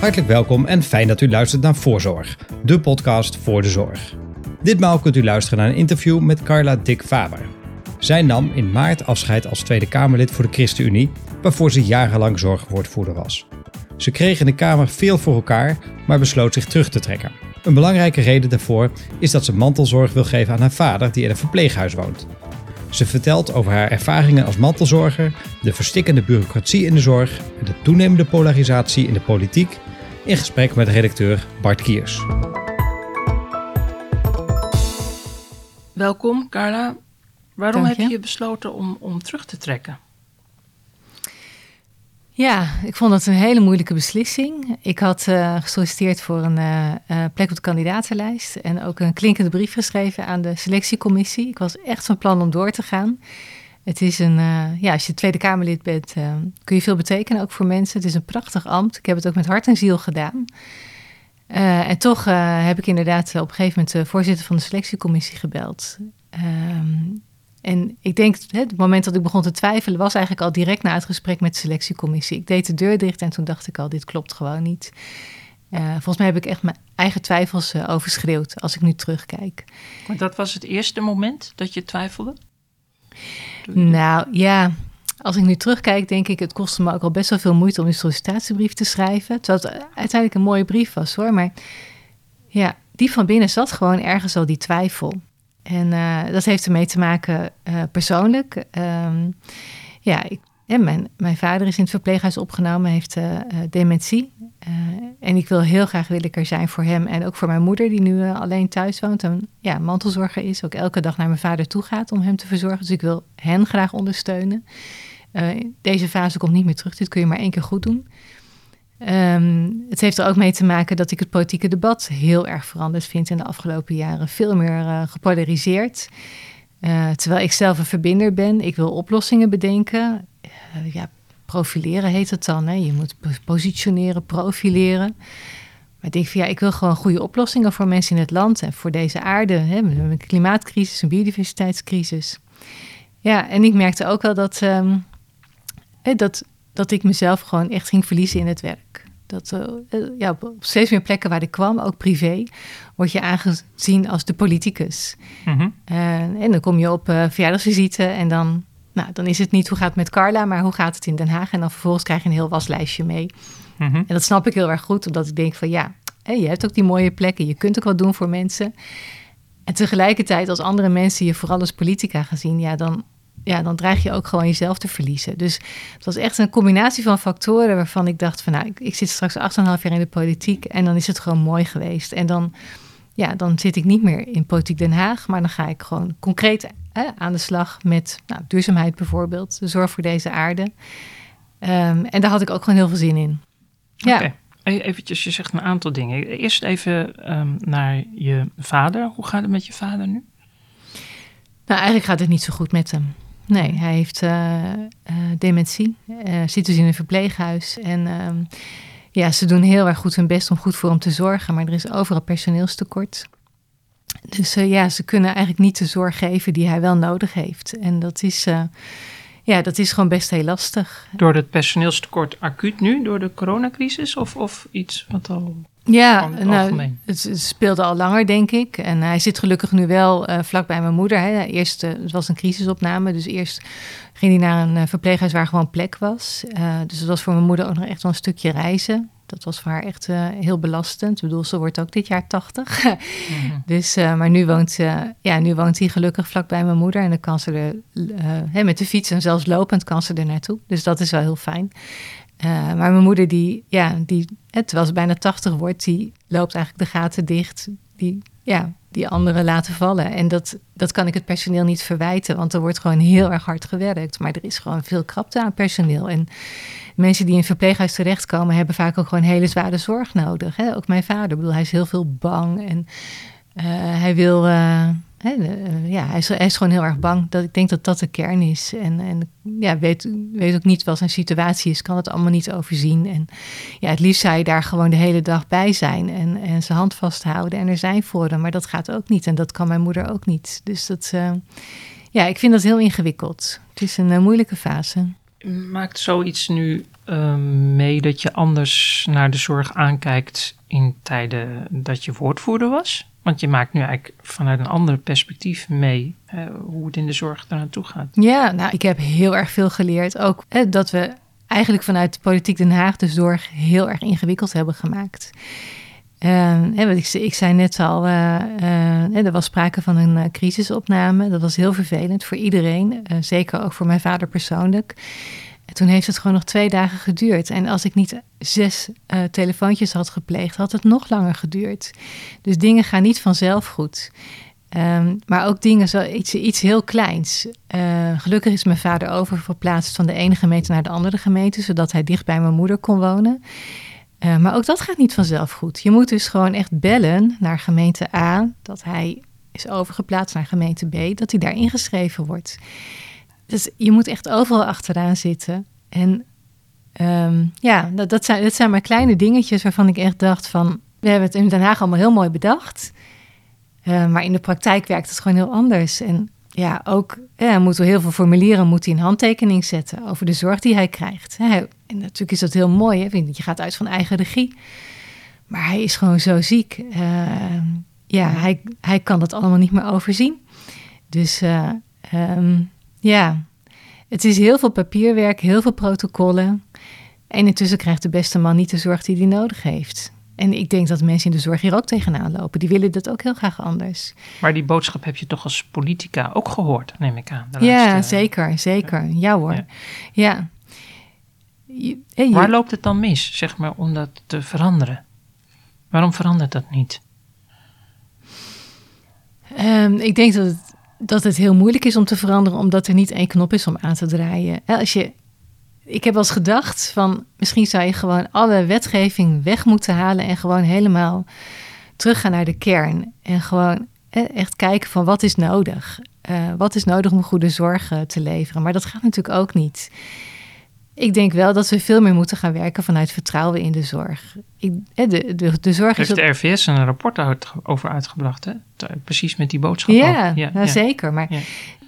Hartelijk welkom en fijn dat u luistert naar Voorzorg, de podcast voor de zorg. Ditmaal kunt u luisteren naar een interview met Carla Dick Faber. Zij nam in maart afscheid als Tweede Kamerlid voor de ChristenUnie, waarvoor ze jarenlang zorgwoordvoerder was. Ze kreeg in de Kamer veel voor elkaar, maar besloot zich terug te trekken. Een belangrijke reden daarvoor is dat ze mantelzorg wil geven aan haar vader, die in een verpleeghuis woont. Ze vertelt over haar ervaringen als mantelzorger, de verstikkende bureaucratie in de zorg en de toenemende polarisatie in de politiek in gesprek met redacteur Bart Kiers. Welkom, Carla. Waarom Dank heb je. je besloten om, om terug te trekken? Ja, ik vond het een hele moeilijke beslissing. Ik had eh, gesolliciteerd voor een eh, eh, plek op de kandidatenlijst en ook een klinkende brief geschreven aan de selectiecommissie. Ik was echt van plan om door te gaan. Het is een, eh, ja, als je Tweede Kamerlid bent, eh, kun je veel betekenen, ook voor mensen. Het is een prachtig ambt. Ik heb het ook met hart en ziel gedaan. Eh, en toch heb ik inderdaad op een gegeven moment de voorzitter van de selectiecommissie gebeld. Ehm, en ik denk, het moment dat ik begon te twijfelen, was eigenlijk al direct na het gesprek met de selectiecommissie. Ik deed de deur dicht en toen dacht ik al, dit klopt gewoon niet. Volgens mij heb ik echt mijn eigen twijfels overschreeuwd als ik nu terugkijk. Maar dat was het eerste moment dat je twijfelde? Nou ja, als ik nu terugkijk, denk ik, het kostte me ook al best wel veel moeite om die sollicitatiebrief te schrijven. Terwijl het uiteindelijk een mooie brief was hoor. Maar ja, die van binnen zat gewoon ergens al die twijfel. En eh, dat heeft ermee te maken eh, persoonlijk. Ehm, ja, ik, mijn, mijn vader is in het verpleeghuis opgenomen, heeft eh, dementie. Eh, en ik wil heel graag wil ik er zijn voor hem en ook voor mijn moeder, die nu eh, alleen thuis woont en ja, mantelzorger is. Ook elke dag naar mijn vader toe gaat om hem te verzorgen. Dus ik wil hen graag ondersteunen. Eh, deze fase komt niet meer terug. Dit kun je maar één keer goed doen. Ehm, het heeft er ook mee te maken dat ik het politieke debat heel erg veranderd vind in de afgelopen jaren. Veel meer gepolariseerd. Terwijl ik zelf een verbinder ben. Ik wil oplossingen bedenken. Ja, profileren heet het dan. Hè? Je moet po- positioneren, profileren. Maar ik denk van ja, ik wil gewoon goede oplossingen voor mensen in het land en voor deze aarde. Hè? We hebben een klimaatcrisis, een biodiversiteitscrisis. Ja, en ik merkte ook wel dat, ehm, hè, dat, dat ik mezelf gewoon echt ging verliezen in het werk. Dat eh, ja, op steeds meer plekken waar ik kwam, ook privé, word je aangezien als de politicus. Mhm. Eh, en dan kom je op eh verjaardagsvisite en dan, nou, dan is het niet hoe gaat het met Carla, maar hoe gaat het in Den Haag? En dan vervolgens krijg je een heel waslijstje mee. Mhm. En dat snap ik heel erg goed, omdat ik denk van ja, je hebt ook die mooie plekken, je kunt ook wat doen voor mensen. En tegelijkertijd, als andere mensen je vooral als politica gaan zien, ja, dan, ja, dan dreig je ook gewoon jezelf te verliezen. Dus het was echt een combinatie van factoren waarvan ik dacht van nou, ik, ik zit straks 8,5 jaar in de politiek en dan is het gewoon mooi geweest. En dan, ja, dan zit ik niet meer in politiek Den Haag, maar dan ga ik gewoon concreet aan de slag met nou, duurzaamheid bijvoorbeeld, de zorg voor deze aarde. Ehm, en daar had ik ook gewoon heel veel zin in. Ja. Eventjes, je zegt een aantal dingen. Eerst even ehm, naar je vader. Hoe gaat het met je vader nu? Nou, eigenlijk gaat het niet zo goed met hem. Nee, hij heeft eh, eh, dementie, eh, zit dus in een verpleeghuis. En ehm, ja, ze doen heel erg goed hun best om goed voor hem te zorgen, maar er is overal personeelstekort. Dus eh, ja, ze kunnen eigenlijk niet de zorg geven die hij wel nodig heeft. En dat is, eh, ja, dat is gewoon best heel lastig. Door het personeelstekort acuut nu, door de coronacrisis? Of, of iets wat al... Ja, het nou, het, het speelde al langer, denk ik. En hij zit gelukkig nu wel eh, vlak bij mijn moeder. Hè. Eerst, eh, het was een crisisopname, dus eerst ging hij naar een eh, verpleeghuis waar gewoon plek was. Dus dat was voor mijn moeder ook nog echt wel een stukje reizen. Dat was voor haar echt heel belastend. Ik bedoel, ze wordt ook dit jaar 80. Mhm. Dus, maar nu woont, ja, nu woont hij gelukkig vlak bij mijn moeder. En dan kan ze er met de fiets en zelfs lopend kan ze er naartoe. Dus dat is wel heel fijn. Eh, maar mijn moeder, die, ja, die, terwijl ze bijna 80 wordt, die loopt eigenlijk de gaten dicht. Die, ja, die anderen laten vallen. En dat, dat kan ik het personeel niet verwijten, want er wordt gewoon heel erg hard gewerkt. Maar er is gewoon veel krapte aan personeel. En mensen die in verpleeghuis terechtkomen, hebben vaak ook gewoon hele zware zorg nodig. Hè? Ook mijn vader, ik bedoel, hij is heel veel bang en eh, hij wil. eh, eh, ja, hij is, hij is gewoon heel erg bang. Dat ik denk dat dat de kern is. En, en ja, weet, weet ook niet wat zijn situatie is, kan het allemaal niet overzien. En ja, het liefst zou je daar gewoon de hele dag bij zijn en, en zijn hand vasthouden en er zijn voor hem. Maar dat gaat ook niet en dat kan mijn moeder ook niet. Dus dat, eh, ja, ik vind dat heel ingewikkeld. Het is een eh, moeilijke fase. Maakt zoiets nu ehm, mee dat je anders naar de zorg aankijkt in tijden dat je woordvoerder was? Want je maakt nu eigenlijk vanuit een ander perspectief mee hoe het in de zorg er naartoe gaat. Ja, nou, ik heb heel erg veel geleerd. Ook dat we eigenlijk vanuit de politiek Den Haag de zorg heel erg ingewikkeld hebben gemaakt. Uh, ik, ik, zei net al, uh, er was sprake van een crisisopname. Dat was heel vervelend voor iedereen, zeker ook voor mijn vader persoonlijk. En toen heeft het gewoon nog twee dagen geduurd. En als ik niet zes telefoontjes had gepleegd, had het nog langer geduurd. Dus dingen gaan niet vanzelf goed. Um, maar ook dingen, zo, iets, iets heel kleins. gelukkig is mijn vader oververplaatst van de ene gemeente naar de andere gemeente, zodat hij dicht bij mijn moeder kon wonen. Uh, maar ook dat gaat niet vanzelf goed. Je moet dus gewoon echt bellen naar gemeente A, dat hij is overgeplaatst naar gemeente B, dat hij daar ingeschreven wordt. Dus je moet echt overal achteraan zitten. En um, ja, dat, zijn, dat zijn maar kleine dingetjes waarvan ik echt dacht van... we hebben het in Den Haag allemaal heel mooi bedacht. Uh, maar in de praktijk werkt het gewoon heel anders. En ja, ook ja, moeten we heel veel formulieren, moet hij een handtekening zetten over de zorg die hij krijgt. en natuurlijk is dat heel mooi, hè? je gaat uit van eigen regie. Maar hij is gewoon zo ziek. Uh, ja, hij, hij kan dat allemaal niet meer overzien. Dus uh, um, ja, het is heel veel papierwerk, heel veel protocollen. En intussen krijgt de beste man niet de zorg die hij nodig heeft. En ik denk dat mensen in de zorg hier ook tegenaan lopen. Die willen dat ook heel graag anders. Maar die boodschap heb je toch als politica ook gehoord, neem ik aan. ja, zeker, zeker. Ja hoor. Ja. Waar loopt het dan mis, zeg maar, om dat te veranderen? Waarom verandert dat niet? Um, ik denk dat het, dat het heel moeilijk is om te veranderen, omdat er niet één knop is om aan te draaien. Als je ik heb wel eens gedacht van misschien zou je gewoon alle wetgeving weg moeten halen en gewoon helemaal teruggaan naar de kern. En gewoon echt kijken van wat is nodig. Uh, wat is nodig om goede zorg eh, te leveren. Maar dat gaat natuurlijk ook niet. Ik denk wel dat we veel meer moeten gaan werken vanuit vertrouwen in de zorg. Ik, de, de, de zorg Heeft is de RVS een rapport over uitgebracht, hè? Precies met die boodschap. Ja, ja, ja, zeker. Maar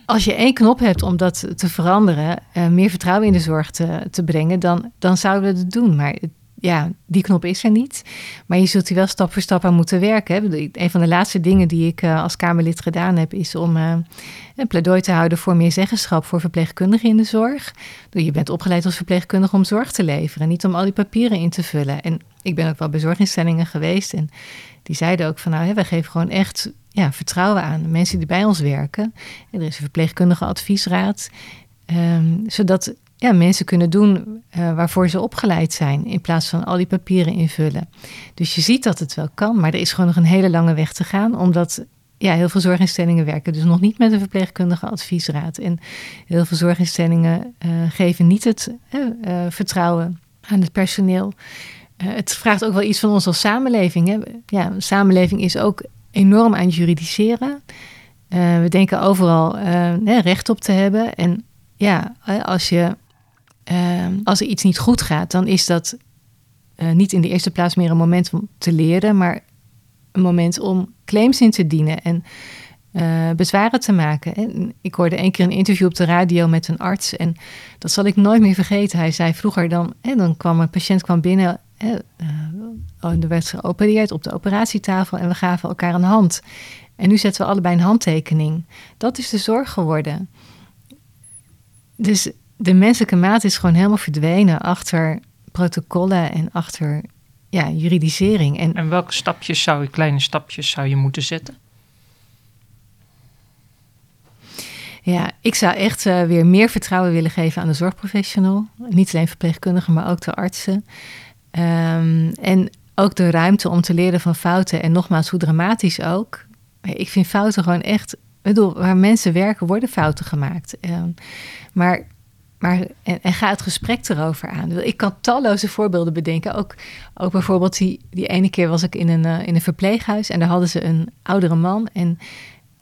als je één knop hebt om dat te veranderen, uh, meer vertrouwen in de zorg te, te brengen, dan, dan zouden we het doen. Maar ja, die knop is er niet. Maar je zult hier wel stap voor stap aan moeten werken. Een van de laatste dingen die ik uh, als Kamerlid gedaan heb, is om uh, een pleidooi te houden voor meer zeggenschap voor verpleegkundigen in de zorg. Je bent opgeleid als verpleegkundige om zorg te leveren, niet om al die papieren in te vullen. En ik ben ook wel bij zorginstellingen geweest en die zeiden ook van nou, wij geven gewoon echt ja, vertrouwen aan mensen die bij ons werken. En er is een verpleegkundige adviesraad, um, zodat ja, mensen kunnen doen uh, waarvoor ze opgeleid zijn, in plaats van al die papieren invullen. Dus je ziet dat het wel kan, maar er is gewoon nog een hele lange weg te gaan, omdat ja, heel veel zorginstellingen werken dus nog niet met een verpleegkundige adviesraad. En heel veel zorginstellingen uh, geven niet het uh, vertrouwen aan het personeel. het vraagt ook wel iets van ons als samenleving. Hè? Ja, samenleving is ook enorm aan het juridiseren. We denken overal recht op te hebben. En ja, als, je, uh, als er iets niet goed gaat, dan is dat niet in de eerste plaats meer een moment om te leren, maar een moment om claims in te dienen en bezwaren te maken. En ik hoorde een keer een interview op de radio met een arts en dat zal ik nooit meer vergeten. Hij zei vroeger dan, en dan kwam een patiënt kwam binnen uh, er werd geopereerd op de operatietafel en we gaven elkaar een hand. En nu zetten we allebei een handtekening. Dat is de zorg geworden. Dus de menselijke maat is gewoon helemaal verdwenen achter protocollen en achter ja, juridisering. En, en welke stapjes zou je, kleine stapjes zou je moeten zetten? Ja, ik zou echt uh, weer meer vertrouwen willen geven aan de zorgprofessional. Niet alleen verpleegkundigen, maar ook de artsen. Um, en ook de ruimte om te leren van fouten. En nogmaals, hoe dramatisch ook. Ik vind fouten gewoon echt. bedoel, waar mensen werken, worden fouten gemaakt. Um, maar. Maar, en, en, ga het gesprek erover aan. Ik kan talloze voorbeelden bedenken. Ook, ook bijvoorbeeld die, die ene keer was ik in een, uh, in een verpleeghuis en daar hadden ze een oudere man en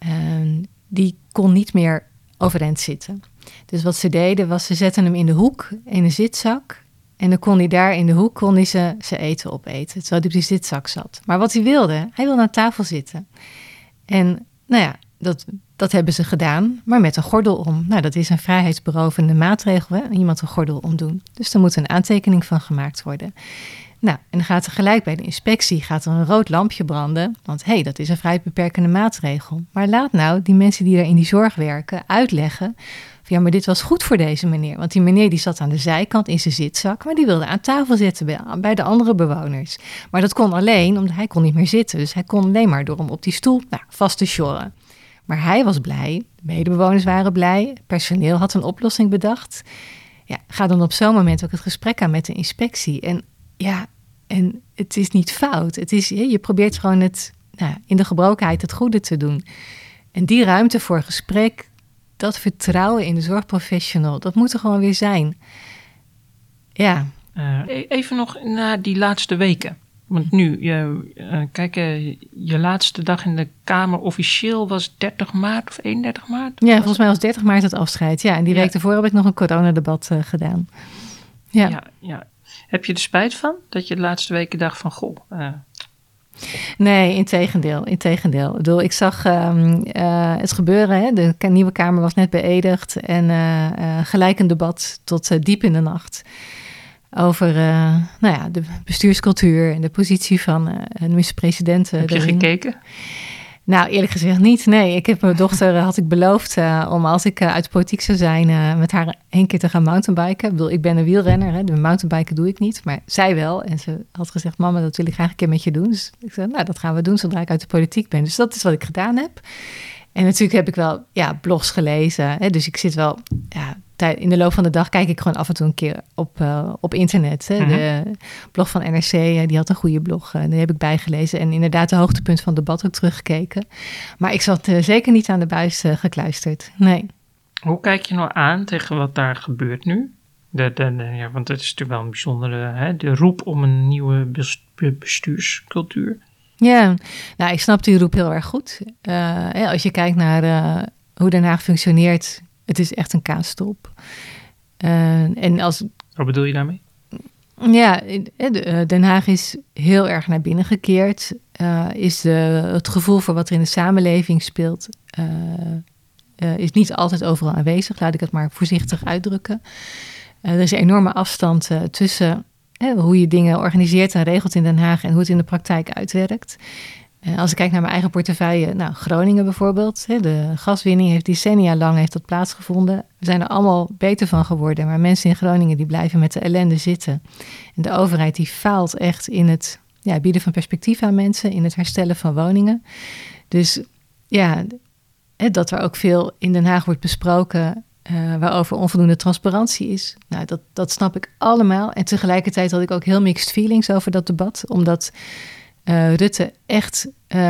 uh, die kon niet meer overeind zitten. Dus wat ze deden was ze zetten hem in de hoek in een zitzak en dan kon hij daar in de hoek kon hij ze, ze eten opeten, terwijl hij op die zitzak zat. Maar wat hij wilde, hij wilde aan tafel zitten. En nou ja, dat dat hebben ze gedaan, maar met een gordel om. Nou, dat is een vrijheidsberovende maatregel, hè? iemand een gordel omdoen. Dus er moet een aantekening van gemaakt worden. Nou, en dan gaat er gelijk bij de inspectie gaat er een rood lampje branden. Want hé, hey, dat is een vrij maatregel. Maar laat nou die mensen die daar in die zorg werken uitleggen. Ja, maar dit was goed voor deze meneer. Want die meneer die zat aan de zijkant in zijn zitzak, maar die wilde aan tafel zitten bij, bij de andere bewoners. Maar dat kon alleen omdat hij kon niet meer zitten. Dus hij kon alleen maar door hem op die stoel nou, vast te sjorren. Maar hij was blij, de medebewoners waren blij, het personeel had een oplossing bedacht. Ja, ga dan op zo'n moment ook het gesprek aan met de inspectie. En ja, en het is niet fout. Het is, je probeert gewoon het, nou, in de gebrokenheid het goede te doen. En die ruimte voor gesprek, dat vertrouwen in de zorgprofessional, dat moet er gewoon weer zijn. Ja. Uh, even nog naar die laatste weken. Want nu, je, uh, kijk, uh, je laatste dag in de Kamer officieel was 30 maart of 31 maart? Ja, volgens mij was 30 maart het afscheid. Ja, en die ja. week daarvoor heb ik nog een coronadebat uh, gedaan. Ja. ja. Ja, Heb je er spijt van dat je de laatste weken dacht van, goh... Nee, in tegendeel. In tegendeel. Ik, bedoel, ik zag um, het gebeuren. Hè? De nieuwe Kamer was net beëdigd. En gelijk een debat tot diep in de nacht over uh, nou ja, de bestuurscultuur en de positie van uh, de minister-president. Heb je gekeken? Nou, eerlijk gezegd niet. Nee, ik heb mijn dochter, had ik beloofd uh, om als ik uit de politiek zou zijn, met haar één keer te gaan mountainbiken. Ik bedoel, ik ben een wielrenner, hè, de mountainbiken doe ik niet, maar zij wel. En ze had gezegd, mama, dat wil ik graag een keer met je doen. Dus ik zei, nou, dat gaan we doen zodra ik uit de politiek ben. Dus dat is wat ik gedaan heb. En natuurlijk heb ik wel ja, blogs gelezen. Hè, dus ik zit wel ja, in de loop van de dag kijk ik gewoon af en toe een keer op, uh, op internet. Hè. De mhm. blog van NRC, uh, die had een goede blog. Uh, die heb ik bijgelezen. En inderdaad de hoogtepunt van het debat ook teruggekeken. Maar ik zat zeker niet aan de buis gekluisterd. Nee. Hoe kijk je nou aan tegen wat daar gebeurt nu? De, de, de, ja, want het is natuurlijk wel een bijzondere hè, de roep om een nieuwe bestuurscultuur. Ja, nou, ik snap die roep heel erg goed. als je kijkt naar hoe Den Haag functioneert het is echt een kaasstop. Uh, en als, Wat bedoel je daarmee? Ja, eh, Den Haag is heel erg naar binnen gekeerd. Uh, is de, het gevoel voor wat er in de samenleving speelt, uh, is niet altijd overal aanwezig. Laat ik het maar voorzichtig uitdrukken. er is een enorme afstand tussen hoe je dingen organiseert en regelt in Den Haag en hoe het in de praktijk uitwerkt. Eh, als ik kijk naar mijn eigen portefeuille, nou, Groningen bijvoorbeeld, de gaswinning heeft decennia lang heeft dat plaatsgevonden. We zijn er allemaal beter van geworden, maar mensen in Groningen die blijven met de ellende zitten. En de overheid die faalt echt in het ja, bieden van perspectief aan mensen, in het herstellen van woningen. Dus ja, dat er ook veel in Den Haag wordt besproken uh, waarover onvoldoende transparantie is. Nou, dat, dat snap ik allemaal. En tegelijkertijd had ik ook heel mixed feelings over dat debat, omdat uh, Rutte echt, uh,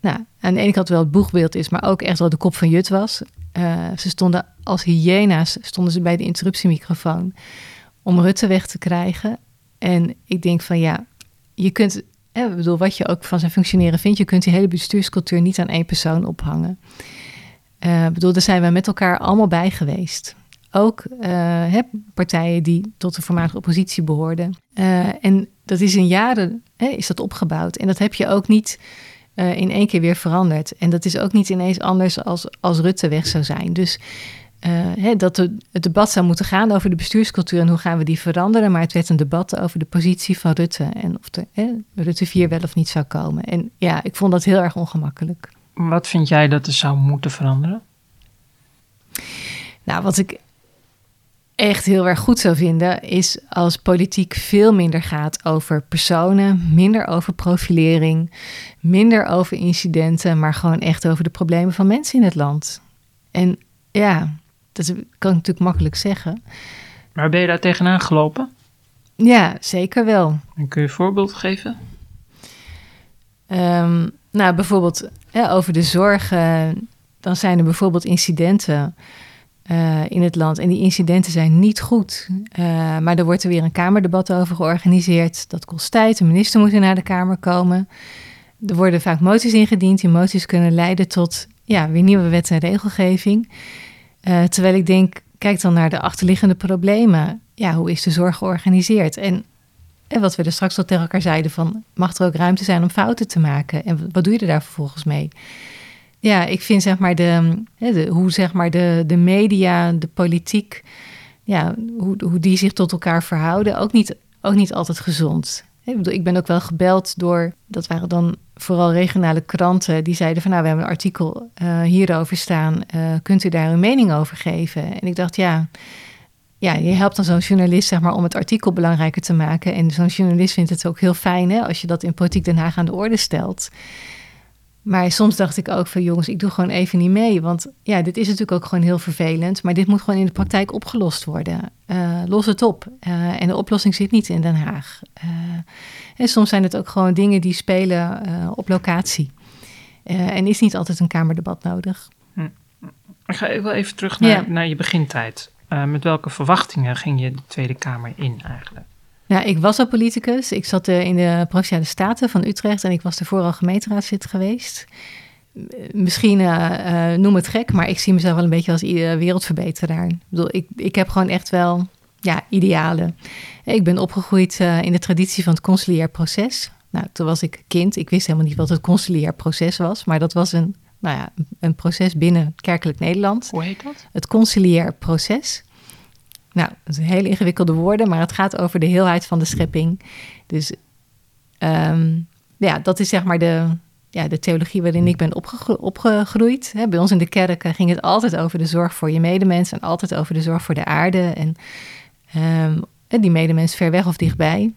nou, aan de ene kant wel het boegbeeld is, maar ook echt wel de kop van Jut was. Uh, ze stonden als hyena's, stonden ze bij de interruptiemicrofoon om Rutte weg te krijgen. En ik denk van ja, je kunt, ik bedoel, wat je ook van zijn functioneren vindt, je kunt die hele bestuurscultuur niet aan één persoon ophangen. Ik bedoel, daar zijn we met elkaar allemaal bij geweest. Ook uh, partijen die tot de voormalige oppositie behoorden. En dat is in jaren hè, is dat opgebouwd. En dat heb je ook niet uh, in één keer weer veranderd. En dat is ook niet ineens anders als, als Rutte weg zou zijn. Dus hè, dat de, het debat zou moeten gaan over de bestuurscultuur en hoe gaan we die veranderen. Maar het werd een debat over de positie van Rutte en of de, hè, Rutte 4 wel of niet zou komen. En ja, ik vond dat heel erg ongemakkelijk. Wat vind jij dat er zou moeten veranderen? Nou, wat ik echt heel erg goed zou vinden, is als politiek veel minder gaat over personen, minder over profilering, minder over incidenten, maar gewoon echt over de problemen van mensen in het land. En ja, dat kan ik natuurlijk makkelijk zeggen. Maar ben je daar tegenaan gelopen? Ja, zeker wel. En kun je een voorbeeld geven? Um, nou, bijvoorbeeld over de zorg. dan zijn er bijvoorbeeld incidenten uh, in het land. En die incidenten zijn niet goed. Uh, maar er wordt er weer een Kamerdebat over georganiseerd. Dat kost tijd. De minister moet weer naar de Kamer komen. Er worden vaak moties ingediend. Die moties kunnen leiden tot ja, weer nieuwe wet en regelgeving. Uh, terwijl ik denk, kijk dan naar de achterliggende problemen. Ja, hoe is de zorg georganiseerd? En, en wat we er straks al tegen elkaar zeiden: van, mag er ook ruimte zijn om fouten te maken? En wat doe je er daar vervolgens mee? Ja, ik vind zeg maar de, de, hoe zeg maar de, de media, de politiek, ja, hoe, hoe die zich tot elkaar verhouden, ook niet, ook niet altijd gezond. Ik, bedoel, ik ben ook wel gebeld door, dat waren dan vooral regionale kranten, die zeiden van nou, we hebben een artikel uh, hierover staan, uh, kunt u daar uw mening over geven? En ik dacht ja, ja, je helpt dan zo'n journalist zeg maar, om het artikel belangrijker te maken. En zo'n journalist vindt het ook heel fijn hè, als je dat in Politiek Den Haag aan de orde stelt. Maar soms dacht ik ook van jongens, ik doe gewoon even niet mee. Want ja, dit is natuurlijk ook gewoon heel vervelend. Maar dit moet gewoon in de praktijk opgelost worden. Uh, los het op. Uh, en de oplossing zit niet in Den Haag. Uh, en soms zijn het ook gewoon dingen die spelen op locatie. en is niet altijd een Kamerdebat nodig. Hm. Ik ga even terug naar, ja. naar je begintijd. met welke verwachtingen ging je de Tweede Kamer in eigenlijk? Ja, ik was al politicus. Ik zat in de Provinciale Staten van Utrecht en ik was ervoor al gemeenteraadslid geweest. Misschien uh, noem het gek, maar ik zie mezelf wel een beetje als wereldverbeteraar. Ik bedoel, ik, ik heb gewoon echt wel ja, idealen. Ik ben opgegroeid uh, in de traditie van het conciliair proces. Nou, toen was ik kind. Ik wist helemaal niet wat het conciliair proces was, maar dat was een, nou ja, een proces binnen kerkelijk Nederland. Hoe heet dat? Het conciliair proces. Nou, dat zijn hele ingewikkelde woorden, maar het gaat over de heelheid van de schepping. Dus um, ja, dat is zeg maar de, ja, de theologie waarin ik ben opgegroeid. Bij ons in de kerk ging het altijd over de zorg voor je medemens en altijd over de zorg voor de aarde en um, die medemens ver weg of dichtbij.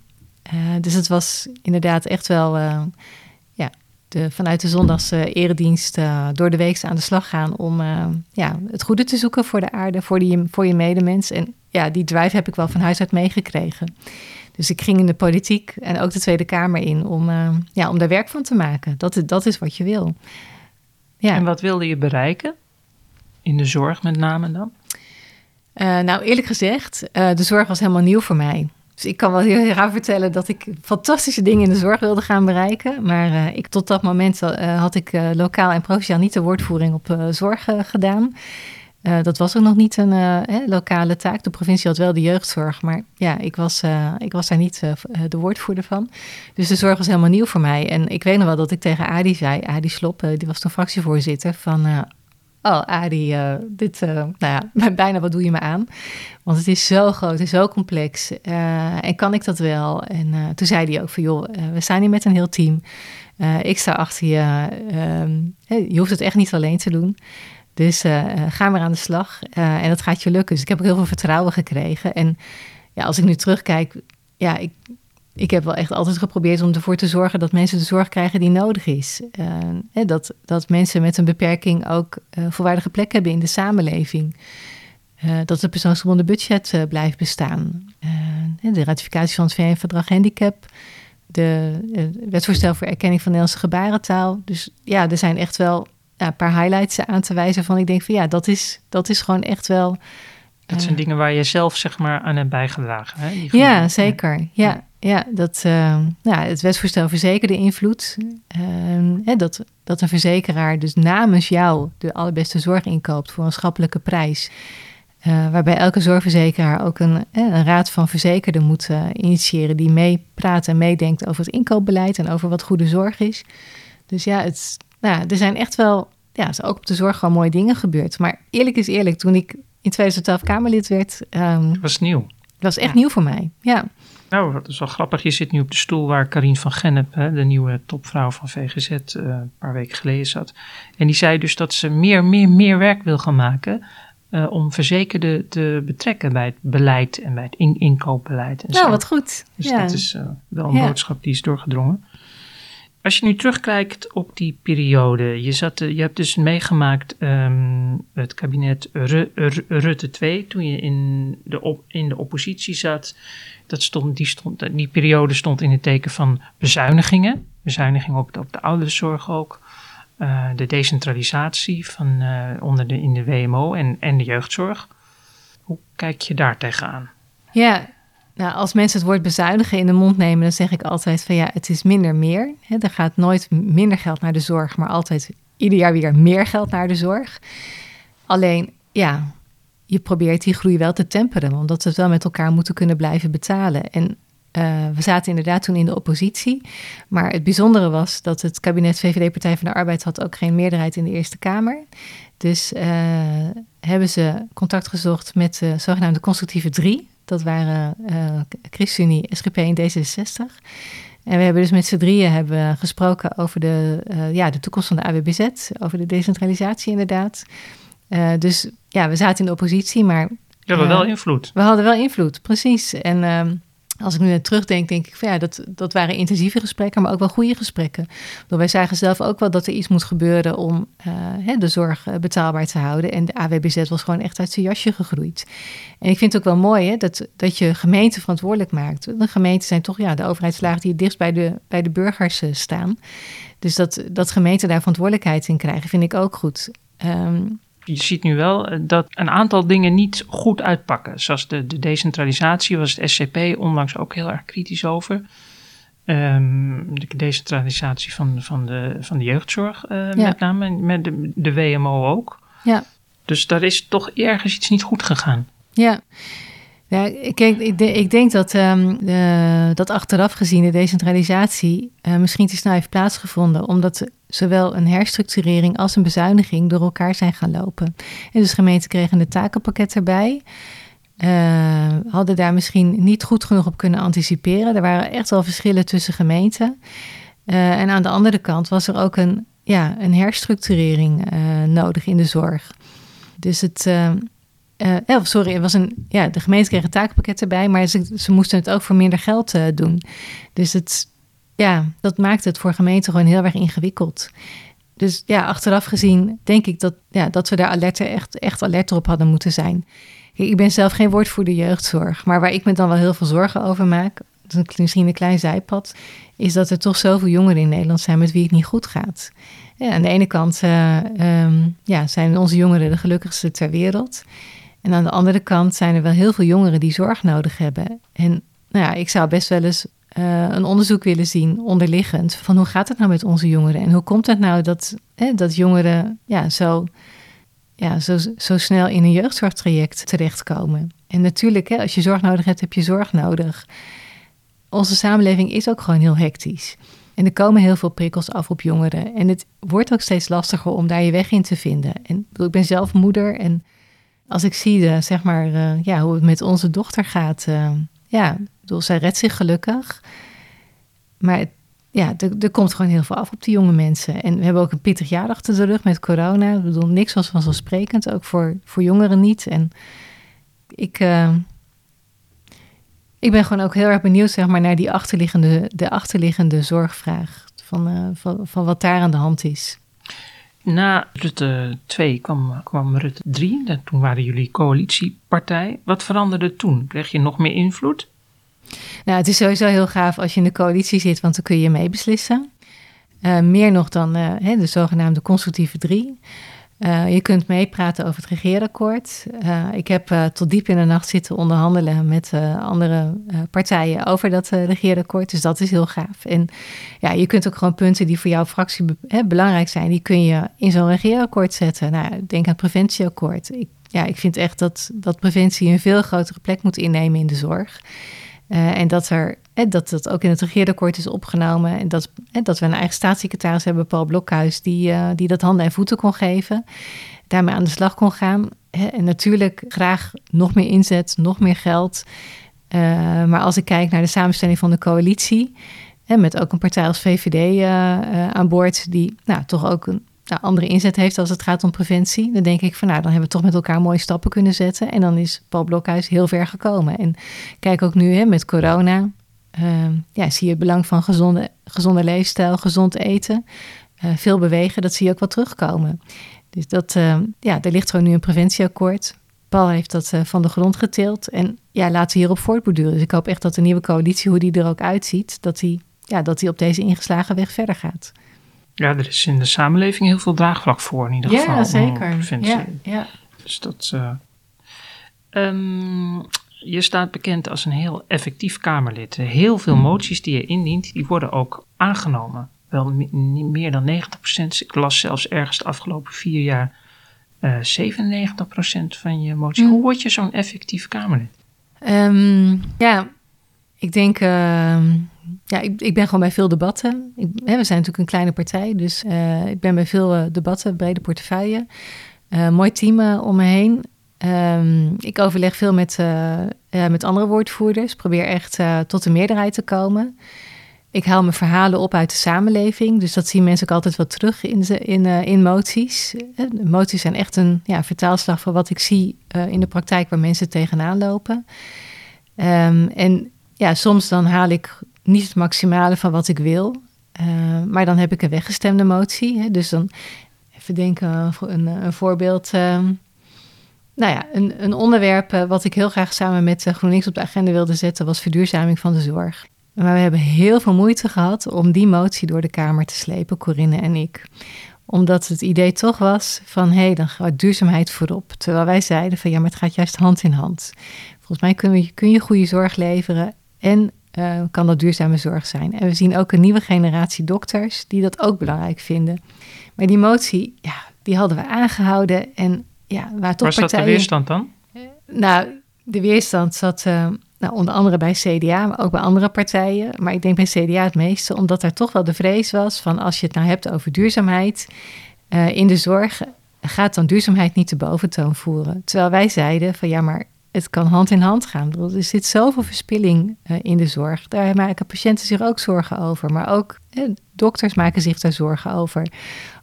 Uh, dus het was inderdaad echt wel ja, de, vanuit de zondags uh, eredienst door de week aan de slag gaan om ja, het goede te zoeken voor de aarde, voor, die, voor je medemens. En ja, die drive heb ik wel van huis uit meegekregen. Dus ik ging in de politiek en ook de Tweede Kamer in om, uh, ja, om daar werk van te maken. Dat, dat is wat je wil. Ja. En wat wilde je bereiken? In de zorg met name dan? Nou, eerlijk gezegd, de zorg was helemaal nieuw voor mij. Dus ik kan wel heel graag vertellen dat ik fantastische dingen in de zorg wilde gaan bereiken. Maar ik, tot dat moment had ik lokaal en provinciaal niet de woordvoering op zorg gedaan. Dat was ook nog niet een lokale taak. De provincie had wel de jeugdzorg, maar ja, ik was, ik was daar niet de woordvoerder van. Dus de zorg was helemaal nieuw voor mij. En ik weet nog wel dat ik tegen Adi zei, Adi Slop, die was toen fractievoorzitter, van... oh, Adi, dit, nou ja, bijna wat doe je me aan? Want het is zo groot en zo complex. en kan ik dat wel? En toen zei hij ook van, joh, we staan hier met een heel team. ik sta achter je. Ehm, je hoeft het echt niet alleen te doen. Dus ga maar aan de slag en dat gaat je lukken. Dus ik heb ook heel veel vertrouwen gekregen. En ja, als ik nu terugkijk, ja, ik, ik heb wel echt altijd geprobeerd om ervoor te zorgen dat mensen de zorg krijgen die nodig is. Uh, dat, dat mensen met een beperking ook volwaardige plek hebben in de samenleving. dat het persoonsgebonden budget blijft bestaan. de ratificatie van het VN-verdrag handicap. De wetsvoorstel voor erkenning van Nederlandse gebarentaal. Dus ja, er zijn echt wel ja, een paar highlights aan te wijzen van ik denk van ja, dat is, dat is gewoon echt wel. Dat zijn uh, dingen waar je zelf zeg maar aan hebt bijgedragen. Hè? Ja, zeker. Ja, ja. dat uh, ja, het wetsvoorstel verzekerde invloed. Uh, dat, dat een verzekeraar dus namens jou de allerbeste zorg inkoopt voor een schappelijke prijs. Uh, waarbij elke zorgverzekeraar ook een, een raad van verzekerden moet initiëren die meepraat en meedenkt over het inkoopbeleid en over wat goede zorg is. Dus ja, het, nou, er zijn echt wel, ja, ook op de zorg gewoon mooie dingen gebeurd. Maar eerlijk is eerlijk, toen ik in 2012 Kamerlid werd... Um, was nieuw. Het was echt nieuw voor mij, ja. Nou, dat is wel grappig. Je zit nu op de stoel waar Karine van Gennep, hè, de nieuwe topvrouw van VGZ, uh, eh, een paar weken geleden zat. En die zei dus dat ze meer, meer, meer werk wil gaan maken uh, om verzekerden te betrekken bij het beleid en bij het in inkoopbeleid. En nou, wat goed. Dus ja. dat is uh, wel een ja. boodschap die is doorgedrongen. Als je nu terugkijkt op die periode, je, zat, je hebt dus meegemaakt um, het kabinet Rutte 2 toen je in de, in de oppositie zat. Dat stond, die, stond, die periode stond in het teken van bezuinigingen. Bezuinigingen op de, op de ouderenzorg ook. Uh, de decentralisatie van, uh, onder de, in de WMO en, en de jeugdzorg. Hoe kijk je daar tegenaan? Ja, nou, als mensen het woord bezuinigen in de mond nemen, dan zeg ik altijd van ja, het is minder meer. er gaat nooit minder geld naar de zorg, maar altijd ieder jaar weer meer geld naar de zorg. Alleen, ja, je probeert die groei wel te temperen, omdat we het wel met elkaar moeten kunnen blijven betalen. En uh, we zaten inderdaad toen in de oppositie. Maar het bijzondere was dat het kabinet VVD Partij van de Arbeid had ook geen meerderheid in de Eerste Kamer. Dus uh, hebben ze contact gezocht met de zogenaamde constructieve drie. Dat waren uh, ChristenUnie, SGP en D66. En we hebben dus met z'n drieën hebben gesproken over de, ja, de toekomst van de AWBZ, over de decentralisatie inderdaad. dus ja, we zaten in de oppositie, maar... We hadden wel invloed. We hadden wel invloed, precies. En ehm, als ik nu terugdenk, denk ik van ja, dat, dat waren intensieve gesprekken, maar ook wel goede gesprekken. Want wij zagen zelf ook wel dat er iets moest gebeuren om uh, de zorg eh, betaalbaar te houden. En de AWBZ was gewoon echt uit zijn jasje gegroeid. En ik vind het ook wel mooi hè, dat, dat je gemeenten verantwoordelijk maakt. De gemeenten zijn toch ja, de overheidslagen die het dichtst bij de, bij de burgers uh, staan. Dus dat, dat gemeenten daar verantwoordelijkheid in krijgen, vind ik ook goed. Um, je ziet nu wel eh, dat een aantal dingen niet goed uitpakken. Zoals de, de decentralisatie was het SCP onlangs ook heel erg kritisch over. Um, de decentralisatie van, van, de, van de jeugdzorg uh, met name, met de, de WMO ook. Ja. Dus daar is toch ergens iets niet goed gegaan. Ja, ja, ik, ik, ik denk dat, um, dat achteraf gezien de decentralisatie uh, misschien te snel heeft plaatsgevonden, omdat zowel een herstructurering als een bezuiniging door elkaar zijn gaan lopen. En dus gemeenten kregen een takenpakket erbij. Uh, hadden daar misschien niet goed genoeg op kunnen anticiperen. Er waren echt wel verschillen tussen gemeenten. Uh, en aan de andere kant was er ook een, ja, een herstructurering nodig in de zorg. Dus het, oh, sorry, er was een, ja, de gemeente kreeg een takenpakket erbij, maar ze, ze moesten het ook voor minder geld doen. Dus het, ja, dat maakt het voor gemeenten gewoon heel erg ingewikkeld. Dus ja, achteraf gezien denk ik dat, ja, dat we daar alert, echt, echt alert op hadden moeten zijn. Ik ben zelf geen woordvoerder jeugdzorg, maar waar ik me dan wel heel veel zorgen over maak, dat is misschien een klein zijpad, is dat er toch zoveel jongeren in Nederland zijn met wie het niet goed gaat. Ja, aan de ene kant uh, um, ja, zijn onze jongeren de gelukkigste ter wereld. En aan de andere kant zijn er wel heel veel jongeren die zorg nodig hebben. En nou ja, ik zou best wel eens uh, een onderzoek willen zien, onderliggend, van hoe gaat het nou met onze jongeren? En hoe komt het nou dat, hè, dat jongeren ja, zo, ja, zo, zo snel in een jeugdzorgtraject terechtkomen? En natuurlijk, hè, als je zorg nodig hebt, heb je zorg nodig. Onze samenleving is ook gewoon heel hectisch. En er komen heel veel prikkels af op jongeren. En het wordt ook steeds lastiger om daar je weg in te vinden. En ik ben zelf moeder en als ik zie, uh, zeg maar, uh, ja, hoe het met onze dochter gaat. Uh, ja, bedoel, zij redt zich gelukkig. Maar ja, er, komt gewoon heel veel af op die jonge mensen. En we hebben ook een pittig jaar achter de rug met corona. Ik bedoel, niks was vanzelfsprekend, ook voor, voor jongeren niet. En ik, ik ben gewoon ook heel erg benieuwd, zeg maar, naar die achterliggende, de achterliggende zorgvraag. Van, van, van wat daar aan de hand is. Na Rutte 2 kwam, kwam Rutte 3. Toen waren jullie coalitiepartij. Wat veranderde toen? Kreeg je nog meer invloed? Nou, het is sowieso heel gaaf als je in de coalitie zit, want dan kun je meebeslissen. Uh, meer nog dan uh, de zogenaamde constructieve drie. Uh, je kunt meepraten over het regeerakkoord. Uh, ik heb uh, tot diep in de nacht zitten onderhandelen met andere partijen over dat regeerakkoord. Dus dat is heel gaaf. En ja, je kunt ook gewoon punten die voor jouw fractie hè, belangrijk zijn, die kun je in zo'n regeerakkoord zetten. Nou, denk aan het preventieakkoord. Ik, ja, ik vind echt dat, dat preventie een veel grotere plek moet innemen in de zorg. En dat er dat dat ook in het regeerakkoord is opgenomen. En dat, dat we een eigen staatssecretaris hebben, Paul Blokhuis, die, die dat handen en voeten kon geven. Daarmee aan de slag kon gaan. En natuurlijk graag nog meer inzet, nog meer geld. Maar als ik kijk naar de samenstelling van de coalitie. En met ook een partij als VVD aan boord, die nou, toch ook een nou, andere inzet heeft als het gaat om preventie. Dan denk ik van nou, dan hebben we toch met elkaar mooie stappen kunnen zetten. En dan is Paul Blokhuis heel ver gekomen. En kijk ook nu hè, met corona uh, ja, zie je het belang van gezonde, gezonde leefstijl, gezond eten, uh, veel bewegen, dat zie je ook wel terugkomen. Dus dat, uh, ja, er ligt gewoon nu een preventieakkoord. Paul heeft dat eh, van de grond getild en ja, laten we hierop voortborduren. Dus ik hoop echt dat de nieuwe coalitie, hoe die er ook uitziet, dat die, ja, dat die op deze ingeslagen weg verder gaat. Ja, er is in de samenleving heel veel draagvlak voor in ieder geval. Ja, zeker. Ja, ja. Dus dat... Um, je staat bekend als een heel effectief Kamerlid. Heel veel moties die je indient, die worden ook aangenomen. Wel meer dan 90%. Ik las zelfs ergens de afgelopen vier jaar uh, 97% van je moties. Hoe word je zo'n effectief Kamerlid? Um, ja, Ik denk, ehm, ja, ik, ik, ben gewoon bij veel debatten. Hè, we zijn natuurlijk een kleine partij, dus uh, ik ben bij veel uh, debatten, brede portefeuille. Uh, mooi team om me heen. Um, ik overleg veel met, met andere woordvoerders, probeer echt tot de meerderheid te komen. Ik haal mijn verhalen op uit de samenleving. Dus dat zien mensen ook altijd wel terug in, in, in moties. moties zijn echt een ja, vertaalslag van wat ik zie in de praktijk waar mensen tegenaan lopen. Um, en ja, soms dan haal ik niet het maximale van wat ik wil. Uh, maar dan heb ik een weggestemde motie. Hè. Dus dan even denken een, een voorbeeld. nou ja, een, een onderwerp wat ik heel graag samen met GroenLinks op de agenda wilde zetten... was verduurzaming van de zorg. Maar we hebben heel veel moeite gehad om die motie door de Kamer te slepen, Corinne en ik. Omdat het idee toch was van, hé, hey, dan gaat duurzaamheid voorop. Terwijl wij zeiden van, ja, maar het gaat juist hand in hand. Volgens mij kun je, kun je goede zorg leveren en uh, kan dat duurzame zorg zijn. En we zien ook een nieuwe generatie dokters die dat ook belangrijk vinden. Maar die motie, ja, die hadden we aangehouden en ja, waar toch de weerstand dan? Nou, de weerstand zat... Uh, nou, onder andere bij CDA, maar ook bij andere partijen. Maar ik denk bij CDA het meeste, omdat er toch wel de vrees was van als je het nou hebt over duurzaamheid uh, in de zorg, gaat dan duurzaamheid niet de boventoon voeren. Terwijl wij zeiden van ja, maar het kan hand in hand gaan. Er zit zoveel verspilling uh, in de zorg. Daar maken patiënten zich ook zorgen over. Maar ook eh, dokters maken zich daar zorgen over.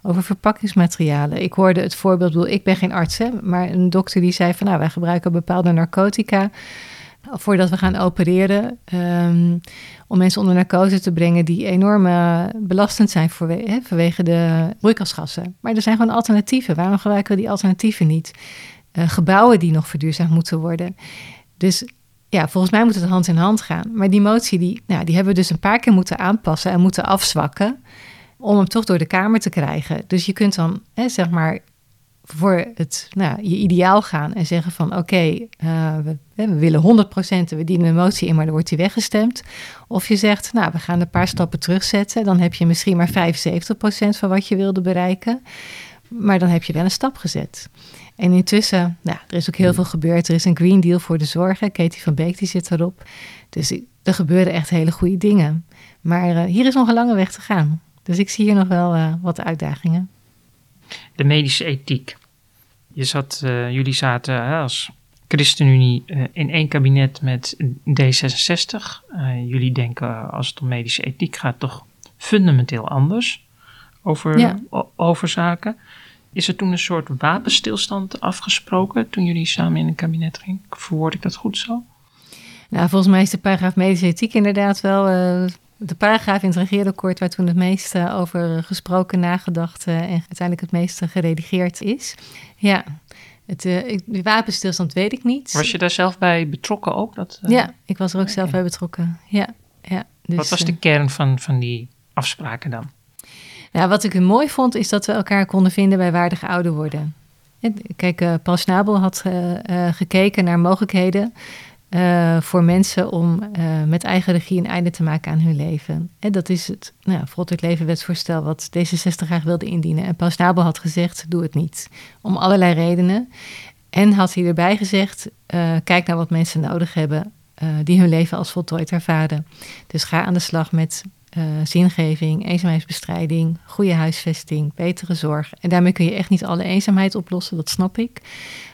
Over verpakkingsmaterialen. Ik hoorde het voorbeeld, ik ben geen arts, hè, maar een dokter die zei van nou, wij gebruiken bepaalde narcotica voordat we gaan opereren. Um, om mensen onder narcose te brengen die enorm uh, belastend zijn voor, hè, vanwege de broeikasgassen. Maar er zijn gewoon alternatieven. Waarom gebruiken we die alternatieven niet? Uh, gebouwen die nog verduurzaamd moeten worden. Dus ja, volgens mij moet het hand in hand gaan. Maar die motie, die, nou, die hebben we dus een paar keer moeten aanpassen en moeten afzwakken. Om hem toch door de Kamer te krijgen. Dus je kunt dan, hè, zeg maar, voor het, nou, je ideaal gaan en zeggen van oké, uh, we, we, willen 100%, we dienen een motie in, maar dan wordt die weggestemd. Of je zegt, nou, we gaan een paar stappen terugzetten, dan heb je misschien maar 75% van wat je wilde bereiken, maar dan heb je wel een stap gezet. En intussen, nou, er is ook heel veel gebeurd. Er is een Green Deal voor de zorgen. Katie van Beek die zit erop. Dus er gebeuren echt hele goede dingen. Maar uh, hier is nog een lange weg te gaan. Dus ik zie hier nog wel uh, wat uitdagingen de medische ethiek. Je zat, uh, jullie zaten hè, als ChristenUnie uh, in één kabinet met D66. Uh, jullie denken als het om medische ethiek gaat toch fundamenteel anders over, ja. over zaken. Is er toen een soort wapenstilstand afgesproken toen jullie samen in een kabinet gingen? Verwoord ik dat goed zo? Nou, volgens mij is de paragraaf medische ethiek inderdaad wel de paragraaf in het regeerakkoord waar toen het meeste over gesproken, nagedacht en uiteindelijk het meeste geredigeerd is. Ja, het, uh, de wapenstilstand weet ik niet. Was je daar zelf bij betrokken ook? Dat. Ja, ik was er ook zelf bij betrokken. Ja, ja, dus, wat was de kern van, van die afspraken dan? Wat ik mooi vond, is dat we elkaar konden vinden bij waardig ouder worden. Kijk, uh, Paul Snabel had gekeken naar mogelijkheden voor mensen om met eigen regie een einde te maken aan hun leven. En dat is het nou, levenwetsvoorstel wat D66 graag wilde indienen. En Paus Nabel had gezegd, doe het niet. Om allerlei redenen. En had hij erbij gezegd, kijk naar wat mensen nodig hebben die hun leven als voltooid ervaren. Dus ga aan de slag met zingeving, eenzaamheidsbestrijding, goede huisvesting, betere zorg. En daarmee kun je echt niet alle eenzaamheid oplossen, dat snap ik.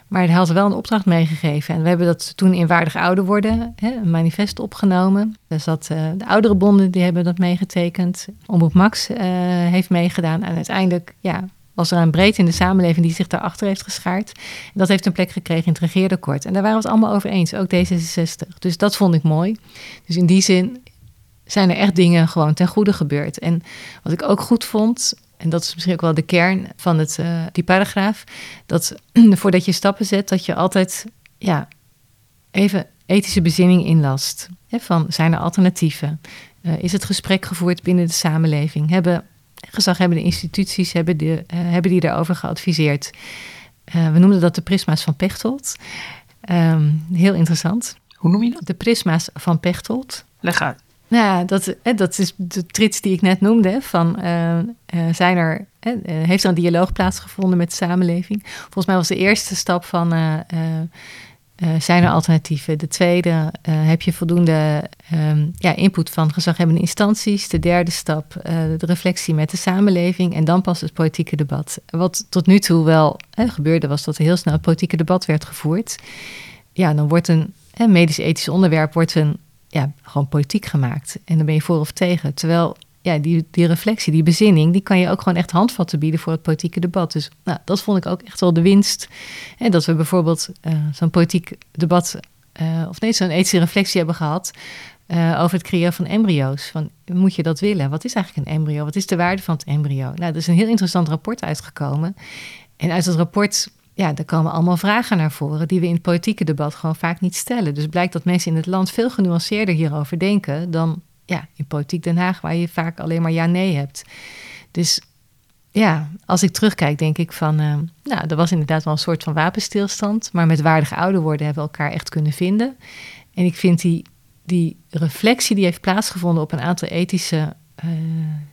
Maar hij had wel een opdracht meegegeven. En we hebben dat toen in Waardig Ouder Worden, hè, een manifest opgenomen. Daar zat uh, de oudere bonden, die hebben dat meegetekend. Omroep Max uh, heeft meegedaan. En uiteindelijk ja, was er een breed in de samenleving die zich daarachter heeft geschaard. En dat heeft een plek gekregen in het regeerakkoord. En daar waren we het allemaal over eens, ook D66. Dus dat vond ik mooi. Dus in die zin zijn er echt dingen gewoon ten goede gebeurd. En wat ik ook goed vond, en dat is misschien ook wel de kern van het, uh, die paragraaf, dat voordat je stappen zet, dat je altijd ja, even ethische bezinning inlast. Hè, van zijn er alternatieven? Uh, is het gesprek gevoerd binnen de samenleving? Hebben gezaghebbende instituties hebben, de, uh, hebben die daarover geadviseerd? we noemden dat de prisma's van Pechtold. Um, heel interessant. Hoe noem je dat? De prisma's van Pechtold. Leg uit. Nou, dat, dat is de trits die ik net noemde. Van, uh, zijn er, uh, heeft er een dialoog plaatsgevonden met de samenleving? Volgens mij was de eerste stap van zijn er alternatieven? De tweede, heb je voldoende um, ja, input van gezaghebbende instanties? De derde stap, de reflectie met de samenleving en dan pas het politieke debat. Wat tot nu toe wel gebeurde, was dat er heel snel het politieke debat werd gevoerd. Ja, dan wordt een medisch-ethisch onderwerp wordt een, ja, gewoon politiek gemaakt. En dan ben je voor of tegen. Terwijl ja, die, die reflectie, die bezinning, die kan je ook gewoon echt handvatten bieden voor het politieke debat. Dus nou, dat vond ik ook echt wel de winst. En dat we bijvoorbeeld uh, zo'n politiek debat, uh, of nee, zo'n ethische reflectie hebben gehad. Uh, over het creëren van embryo's. Van, moet je dat willen? Wat is eigenlijk een embryo? Wat is de waarde van het embryo? Nou, er is een heel interessant rapport uitgekomen. En uit dat rapport, ja, daar komen allemaal vragen naar voren... die we in het politieke debat gewoon vaak niet stellen. Dus blijkt dat mensen in het land veel genuanceerder hierover denken... dan ja, in politiek Den Haag, waar je vaak alleen maar ja-nee hebt. Dus ja, als ik terugkijk, denk ik van, uh, nou, er was inderdaad wel een soort van wapenstilstand, maar met waardig ouder worden hebben we elkaar echt kunnen vinden. En ik vind die, die reflectie die heeft plaatsgevonden op een aantal ethische uh,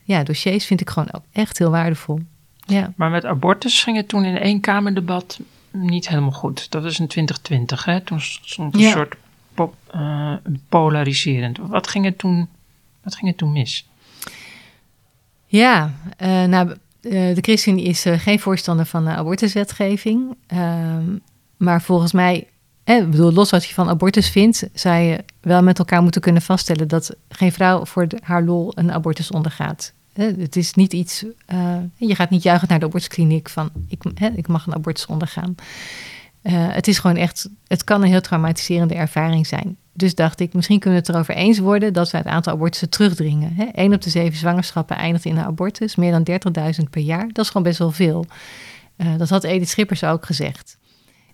ja, dossiers, vind ik gewoon ook echt heel waardevol. Ja. Maar met abortus ging het toen in één Kamerdebat niet helemaal goed. Dat is in 2020, hè? Toen stond een soort pop, uh, polariserend. Wat ging het toen wat ging er toen mis? Ja, uh, nou, uh, de ChristenUnie is uh, geen voorstander van abortuswetgeving. Ehm, maar volgens mij, eh, bedoel, los wat je van abortus vindt, zou je wel met elkaar moeten kunnen vaststellen dat geen vrouw voor de, haar lol een abortus ondergaat. Het is niet iets, je gaat niet juichen naar de abortuskliniek van ik, ik mag een abortus ondergaan. het is gewoon echt, het kan een heel traumatiserende ervaring zijn dus dacht ik, misschien kunnen we het erover eens worden dat we het aantal abortussen terugdringen. Hè? 1 op de zeven zwangerschappen eindigt in een abortus, meer dan 30.000 per jaar. Dat is gewoon best wel veel. Uh, dat had Edith Schippers ook gezegd.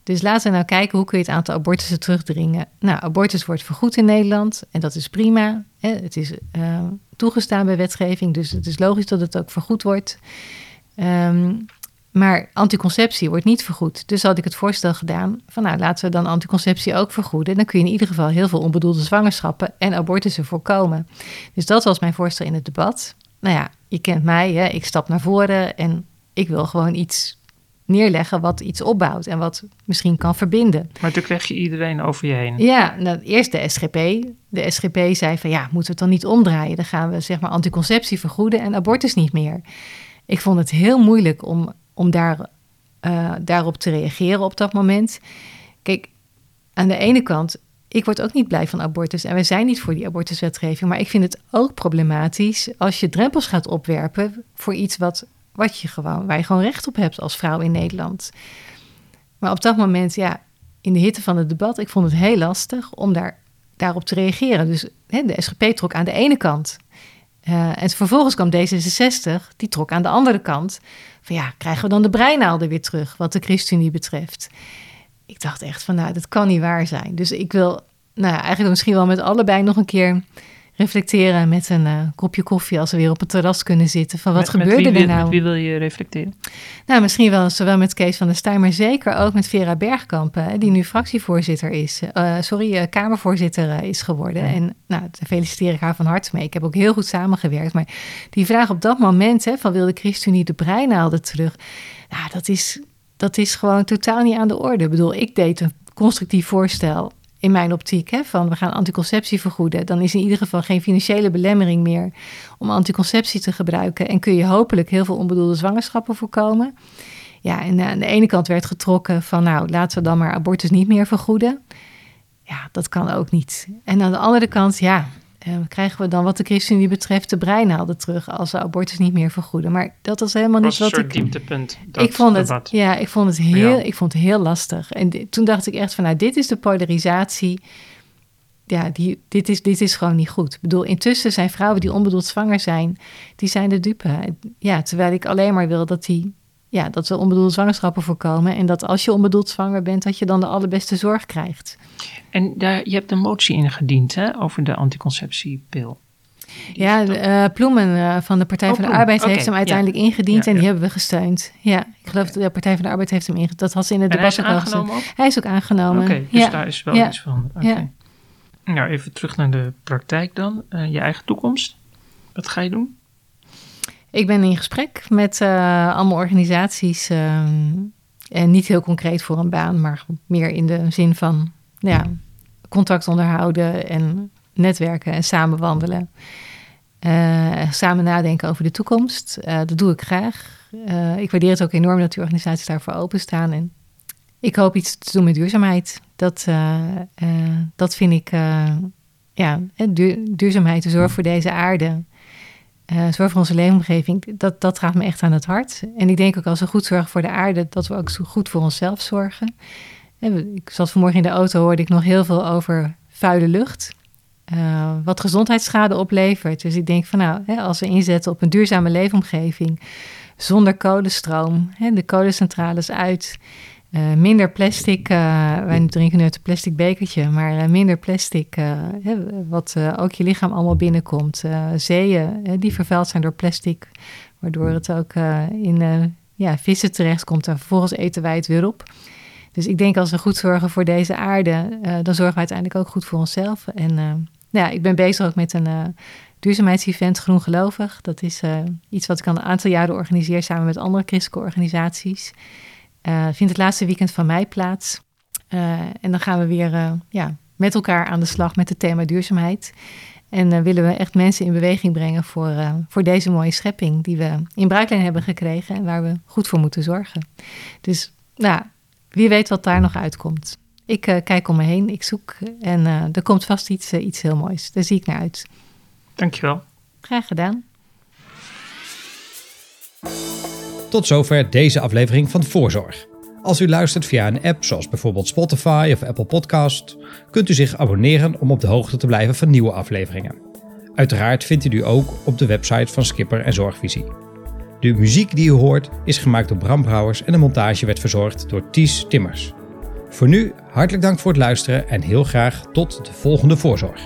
Dus laten we nou kijken hoe kun je het aantal abortussen terugdringen. Nou, abortus wordt vergoed in Nederland en dat is prima. Hè? Het is toegestaan bij wetgeving, dus het is logisch dat het ook vergoed wordt. Um, maar anticonceptie wordt niet vergoed. Dus had ik het voorstel gedaan van nou laten we dan anticonceptie ook vergoeden. Dan kun je in ieder geval heel veel onbedoelde zwangerschappen en abortussen voorkomen. Dus dat was mijn voorstel in het debat. Nou ja, je kent mij, hè? ik stap naar voren en ik wil gewoon iets neerleggen wat iets opbouwt en wat misschien kan verbinden. Maar toen kreeg je iedereen over je heen. Ja, nou, eerst de SGP. De SGP zei van ja, moeten we het dan niet omdraaien? Dan gaan we zeg maar anticonceptie vergoeden en abortus niet meer. Ik vond het heel moeilijk om om daar, uh, daarop te reageren op dat moment. Kijk, aan de ene kant, ik word ook niet blij van abortus en wij zijn niet voor die abortuswetgeving, maar ik vind het ook problematisch als je drempels gaat opwerpen voor iets wat, wat je gewoon, waar je gewoon recht op hebt als vrouw in Nederland. Maar op dat moment, ja, in de hitte van het debat, ik vond het heel lastig om daar, daarop te reageren. Dus hè, de SGP trok aan de ene kant. Uh, en vervolgens kwam D66, die trok aan de andere kant van ja, krijgen we dan de breinaalden weer terug, wat de ChristenUnie betreft? Ik dacht echt van, nou, dat kan niet waar zijn. Dus ik wil, nou, eigenlijk misschien wel met allebei nog een keer reflecteren met een uh, kopje koffie als we weer op het terras kunnen zitten. Van wat met, gebeurde met er nou? Met wie wil je reflecteren? Nou, misschien wel zowel met Kees van der Staaij, maar zeker ook met Vera Bergkampen, die nu fractievoorzitter is. Uh, sorry, uh, Kamervoorzitter is geworden. En nou, daar feliciteer ik haar van harte mee. Ik heb ook heel goed samengewerkt. Maar die vraag op dat moment hè, van wil de ChristenUnie de breinaalden terug? Nou, dat is, dat is gewoon totaal niet aan de orde. Ik bedoel, ik deed een constructief voorstel in mijn optiek, hè, van we gaan anticonceptie vergoeden, dan is in ieder geval geen financiële belemmering meer om anticonceptie te gebruiken. En kun je hopelijk heel veel onbedoelde zwangerschappen voorkomen. Ja, en aan de ene kant werd getrokken van nou, laten we dan maar abortus niet meer vergoeden. Ja, dat kan ook niet. En aan de andere kant, ja, uh, krijgen we dan wat de ChristenUnie betreft de breinaalden terug als we abortus niet meer vergoeden. Maar dat was helemaal niet wat ik. dieptepunt. ik vond het, ja, ik vond het heel, ik vond het heel lastig. En toen dacht ik echt van, nou, dit is de polarisatie. Ja, die, dit, is, dit is gewoon niet goed. Ik bedoel, intussen zijn vrouwen die onbedoeld zwanger zijn, die zijn de dupe. Ja, terwijl ik alleen maar wil dat die ja, dat we onbedoelde zwangerschappen voorkomen. En dat als je onbedoeld zwanger bent, dat je dan de allerbeste zorg krijgt. En daar, je hebt een motie ingediend hè, over de anticonceptiepil. ja, uh, Ploemen uh, van de Partij oh, van de Arbeid heeft hem uiteindelijk ingediend en die hebben we gesteund. Ja, ik geloof dat de Partij van de Arbeid heeft hem ingediend. Dat had ze in het debat ook? Hij is ook aangenomen. Oké, dus daar is wel iets van. Nou, even terug naar de praktijk dan. Uh, je eigen toekomst. Wat ga je doen? Ik ben in gesprek met uh, allemaal organisaties. Uh, en niet heel concreet voor een baan, maar meer in de zin van ja, contact onderhouden en netwerken en samen wandelen. Uh, samen nadenken over de toekomst. Uh, dat doe ik graag. Ik waardeer het ook enorm dat die organisaties daarvoor openstaan. En ik hoop iets te doen met duurzaamheid. Dat, dat vind ik, ja, duur, duurzaamheid, de zorg voor deze aarde. Zorg voor onze leefomgeving, dat, dat gaat me echt aan het hart. En ik denk ook als we goed zorgen voor de aarde, dat we ook zo goed voor onszelf zorgen. Ik zat vanmorgen in de auto, hoorde ik nog heel veel over vuile lucht. Uh, wat gezondheidsschade oplevert. Dus ik denk van nou, hè, als we inzetten op een duurzame leefomgeving, zonder kolenstroom, hè, de kolencentrales uit, uh, minder plastic, uh, wij drinken nu uit een plastic bekertje, maar minder plastic, wat ook je lichaam allemaal binnenkomt. zeeën die vervuild zijn door plastic, waardoor het ook in ja, vissen terechtkomt en vervolgens eten wij het weer op. Dus ik denk als we goed zorgen voor deze aarde, dan zorgen we uiteindelijk ook goed voor onszelf. En ja, ik ben bezig ook met een duurzaamheidsevent Groen Gelovig. Dat is iets wat ik al een aantal jaren organiseer samen met andere christelijke organisaties. Uh, vindt het laatste weekend van mei plaats. en dan gaan we weer ja, met elkaar aan de slag met het thema duurzaamheid. En willen we echt mensen in beweging brengen voor, voor deze mooie schepping die we in bruiklijn hebben gekregen en waar we goed voor moeten zorgen. Dus nou, wie weet wat daar nog uitkomt. Ik kijk om me heen, ik zoek en er komt vast iets, iets heel moois. Daar zie ik naar uit. Dankjewel. Graag gedaan. Tot zover deze aflevering van Voorzorg. Als u luistert via een app zoals bijvoorbeeld Spotify of Apple Podcast, kunt u zich abonneren om op de hoogte te blijven van nieuwe afleveringen. Uiteraard vindt u die ook op de website van Skipper en Zorgvisie. De muziek die u hoort is gemaakt door Bram Brouwers en de montage werd verzorgd door Ties Timmers. Voor nu hartelijk dank voor het luisteren en heel graag tot de volgende voorzorg.